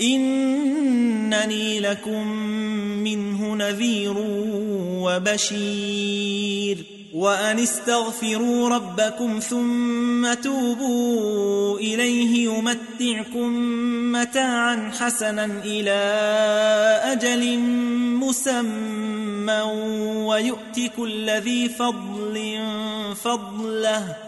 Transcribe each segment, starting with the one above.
إنني لكم منه نذير وبشير. وأن استغفروا ربكم ثم توبوا إليه يمتعكم متاعا حسنا إلى أجل مسمى. ويؤتك كل ذي فضل فضله.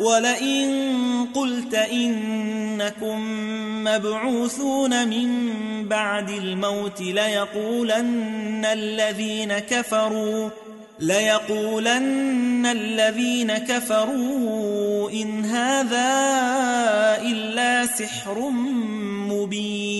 ولئن قلت إنكم مبعوثون من بعد الموت ليقولن الذين كفروا ليقولن الذين كفروا إن هذا إلا سحر مبين.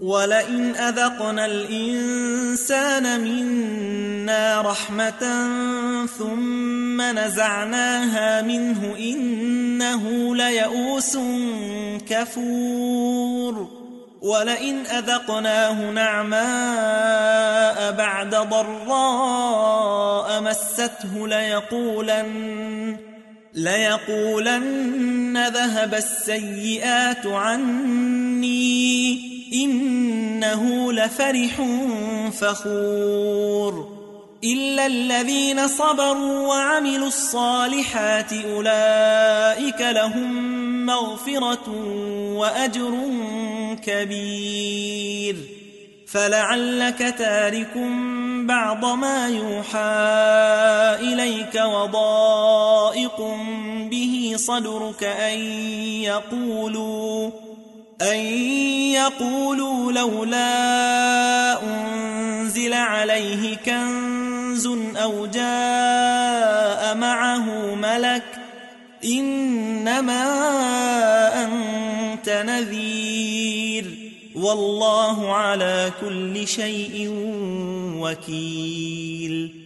ولئن أذقنا الإنسان منا رحمة ثم نزعناها منه إنه ليئوس كفور. ولئن أذقناه نعماء بعد ضراء مسته ليقولن ليقولن ذهب السيئات عني. إنه لفرح فخور. إلا الذين صبروا وعملوا الصالحات أولئك لهم مغفرة وأجر كبير. فلعلك تارك بعض ما يوحى إليك وضائق به صدرك أن يقولوا أن يقولوا لولا أنزل عليه كنز أو جاء معه ملك إنما أنت نذير والله على كل شيء وكيل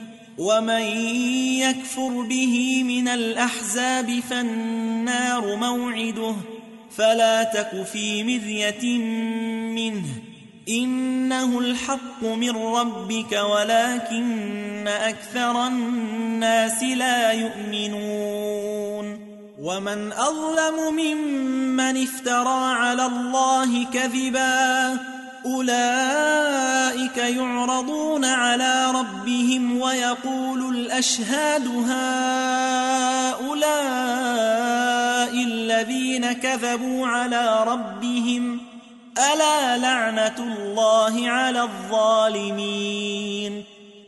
ومن يكفر به من الأحزاب فالنار موعده فلا تك في مذية منه إنه الحق من ربك ولكن أكثر الناس لا يؤمنون ومن أظلم ممن افترى على الله كذبا أولئك يعرضون على ربهم ويقول الأشهاد هؤلاء الذين كذبوا على ربهم ألا لعنة الله على الظالمين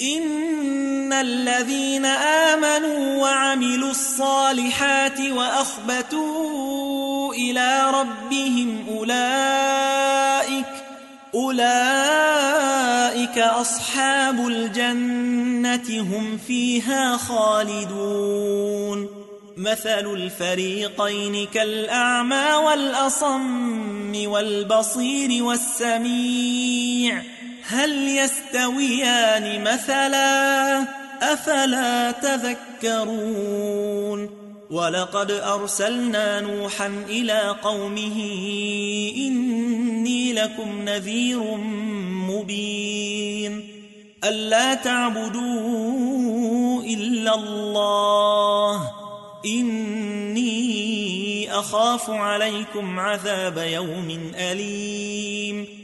إن الذين آمنوا وعملوا الصالحات وأخبتوا إلى ربهم أولئك أولئك أصحاب الجنة هم فيها خالدون. مثل الفريقين كالأعمى والأصم والبصير والسميع هل يستويان مثلا أفلا تذكرون ولقد أرسلنا نوحا إلى قومه إني لكم نذير مبين ألا تعبدوا إلا الله إني أخاف عليكم عذاب يوم أليم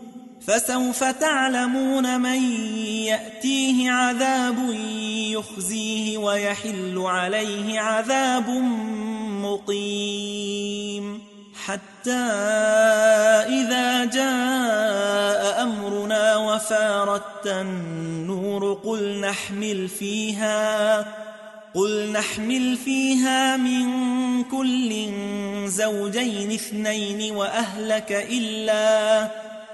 فسوف تعلمون من يأتيه عذاب يخزيه ويحل عليه عذاب مقيم. حتى إذا جاء أمرنا وفارت النور قل نحمل فيها قل نحمل فيها من كل زوجين اثنين وأهلك إلا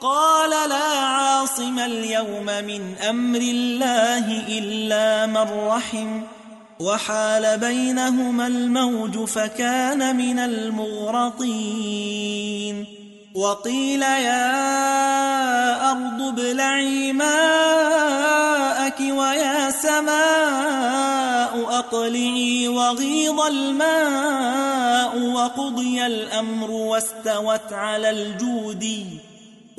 قال لا عاصم اليوم من أمر الله إلا من رحم وحال بينهما الموج فكان من المغرقين وقيل يا أرض ابلعي ماءك ويا سماء أقلعي وغيض الماء وقضي الأمر واستوت على الجود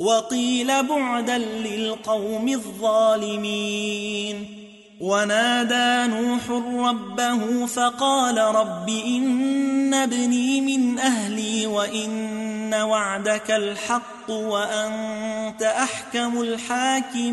وقيل بعدا للقوم الظالمين. ونادى نوح ربه فقال رب إن ابني من أهلي وإن وعدك الحق وأنت أحكم الحاكمين.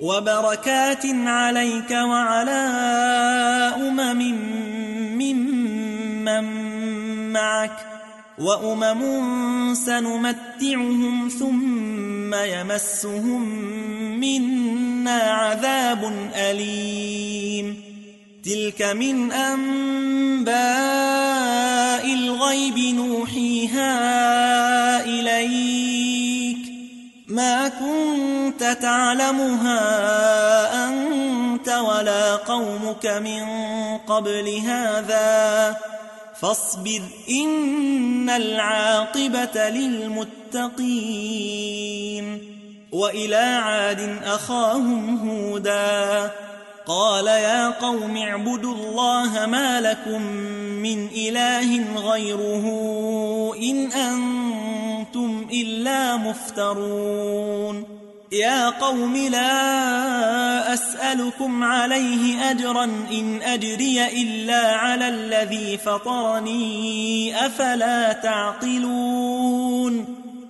وبركات عليك وعلى أمم ممن معك وأمم سنمتعهم ثم يمسهم منا عذاب أليم. تلك من أنباء الغيب نوحيها إليك. ما كنت تعلمها أنت ولا قومك من قبل هذا. فاصبر إن العاقبة للمتقين. وإلى عاد أخاهم هودا. قال يا قوم اعبدوا الله ما لكم من إله غيره إن أنتم إلا مفترون. يا قوم لا أسألكم عليه أجرا إن أجري إلا على الذي فطرني أفلا تعقلون.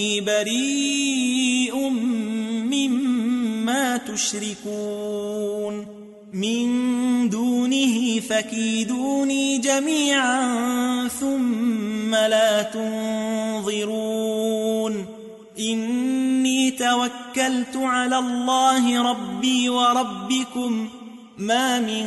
أني بريء مما تشركون. من دونه فكيدوني جميعا ثم لا تنظرون. إني توكلت على الله ربي وربكم. ما من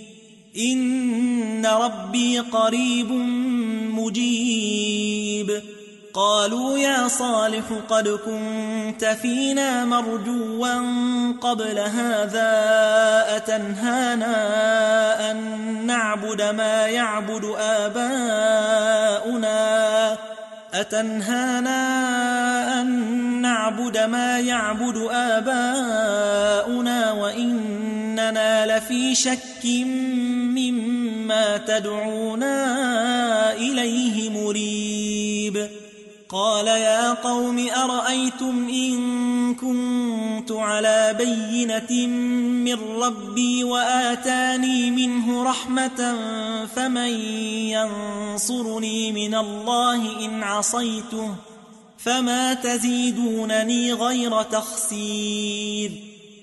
إن ربي قريب مجيب. قالوا يا صالح قد كنت فينا مرجوا قبل هذا أتنهانا أن نعبد ما يعبد آباؤنا أتنهانا أن نعبد ما يعبد آباؤنا وإن إننا لفي شك مما تدعونا إليه مريب قال يا قوم أرأيتم إن كنت على بينة من ربي وآتاني منه رحمة فمن ينصرني من الله إن عصيته فما تزيدونني غير تخسير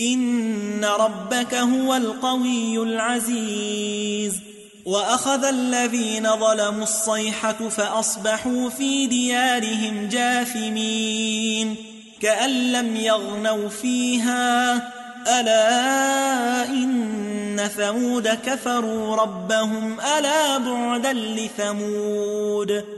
إن ربك هو القوي العزيز. وأخذ الذين ظلموا الصيحة فأصبحوا في ديارهم جاثمين. كأن لم يغنوا فيها ألا إن ثمود كفروا ربهم ألا بعدا لثمود.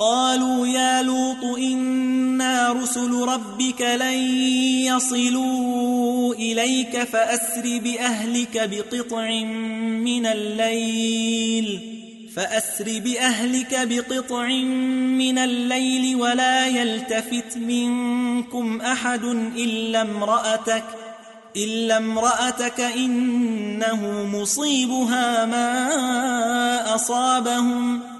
قالوا يا لوط إنا رسل ربك لن يصلوا إليك فأسر بأهلك بقطع من الليل فأسر بأهلك بقطع من الليل ولا يلتفت منكم أحد إلا امرأتك إلا امرأتك إنه مصيبها ما أصابهم.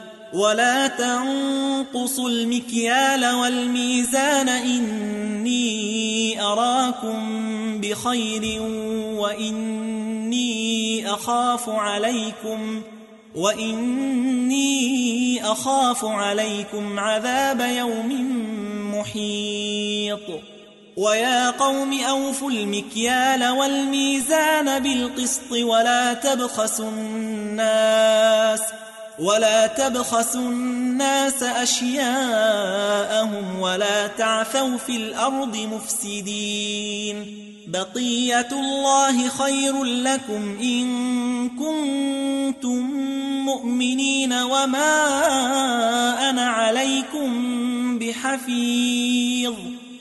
ولا تنقصوا المكيال والميزان إني أراكم بخير وإني أخاف عليكم وإني أخاف عليكم عذاب يوم محيط ويا قوم أوفوا المكيال والميزان بالقسط ولا تبخسوا الناس ولا تبخسوا الناس أشياءهم ولا تعثوا في الأرض مفسدين. بقية الله خير لكم إن كنتم مؤمنين وما أنا عليكم بحفيظ.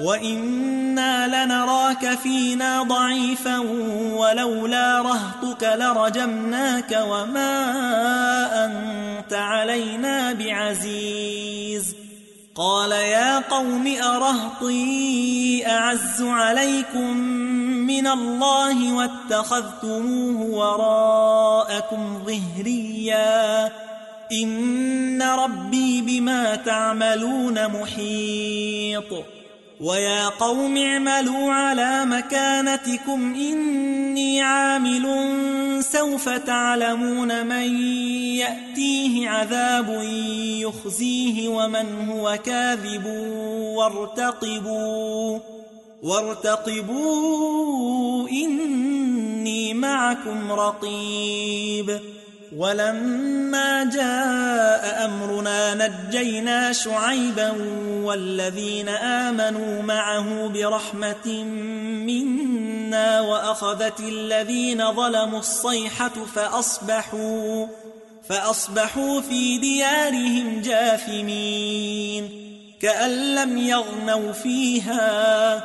وإنا لنراك فينا ضعيفا ولولا رهطك لرجمناك وما أنت علينا بعزيز قال يا قوم أرهطي أعز عليكم من الله واتخذتموه وراءكم ظهريا إن ربي بما تعملون محيط ويا قوم اعملوا على مكانتكم إني عامل سوف تعلمون من يأتيه عذاب يخزيه ومن هو كاذب وارتقبوا وارتقبوا إني معكم رقيب. ولما جاء أمرنا نجينا شعيبا والذين آمنوا معه برحمة منا وأخذت الذين ظلموا الصيحة فأصبحوا فأصبحوا في ديارهم جاثمين كأن لم يغنوا فيها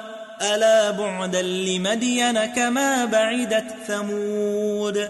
ألا بعدا لمدين كما بعدت ثمود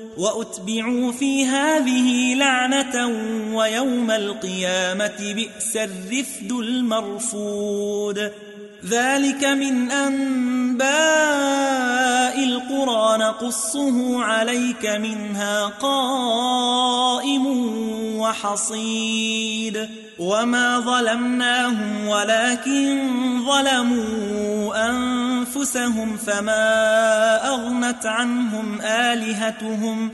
وأتبعوا في هذه لعنة ويوم القيامة بئس الرفد المرفود. ذلك من أنباء القرى نقصه عليك منها قائم وحصيد. وما ظلمناهم ولكن ظلموا أنفسهم فما أغنت عنهم آلهتهم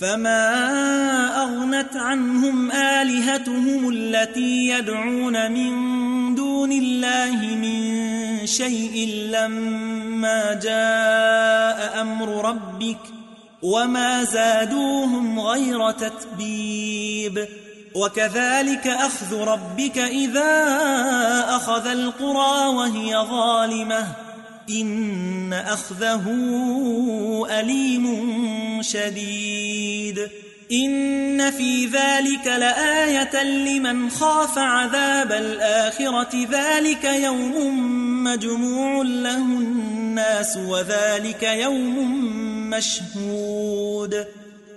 فما أغنت عنهم آلهتهم التي يدعون من دون الله من شيء لما جاء أمر ربك وما زادوهم غير تتبيب وكذلك أخذ ربك إذا أخذ القرى وهي ظالمة. إن أخذه أليم شديد. إن في ذلك لآية لمن خاف عذاب الآخرة. ذلك يوم مجموع له الناس وذلك يوم مشهود.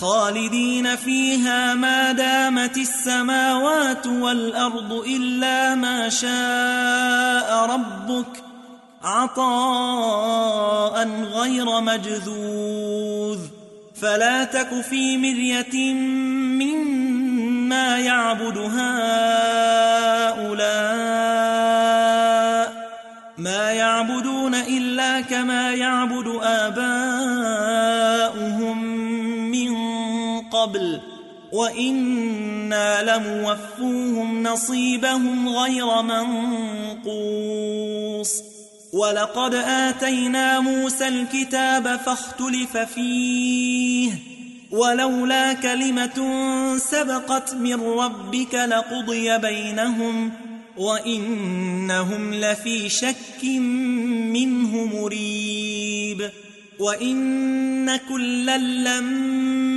خالدين فيها ما دامت السماوات والأرض إلا ما شاء ربك عطاء غير مجذوذ. فلا تك في مرية مما يعبد هؤلاء. ما يعبدون إلا كما يعبد آباؤهم. قبل وإنا لموفوهم نصيبهم غير منقوص ولقد آتينا موسى الكتاب فاختلف فيه ولولا كلمة سبقت من ربك لقضي بينهم وإنهم لفي شك منه مريب وإن كلا لما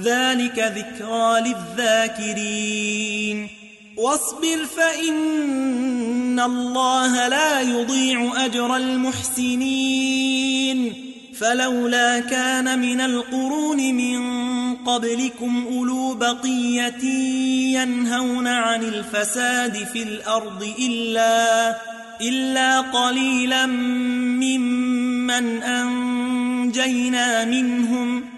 ذلك ذكرى للذاكرين. واصبر فإن الله لا يضيع أجر المحسنين. فلولا كان من القرون من قبلكم أولو بقية ينهون عن الفساد في الأرض إلا إلا قليلا ممن أنجينا منهم.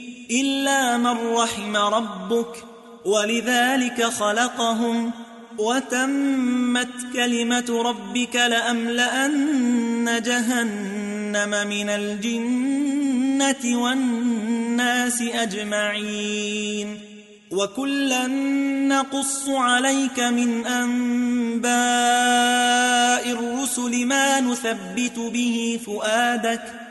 إلا من رحم ربك ولذلك خلقهم وتمت كلمة ربك لأملأن جهنم من الجنة والناس أجمعين وكلا نقص عليك من أنباء الرسل ما نثبت به فؤادك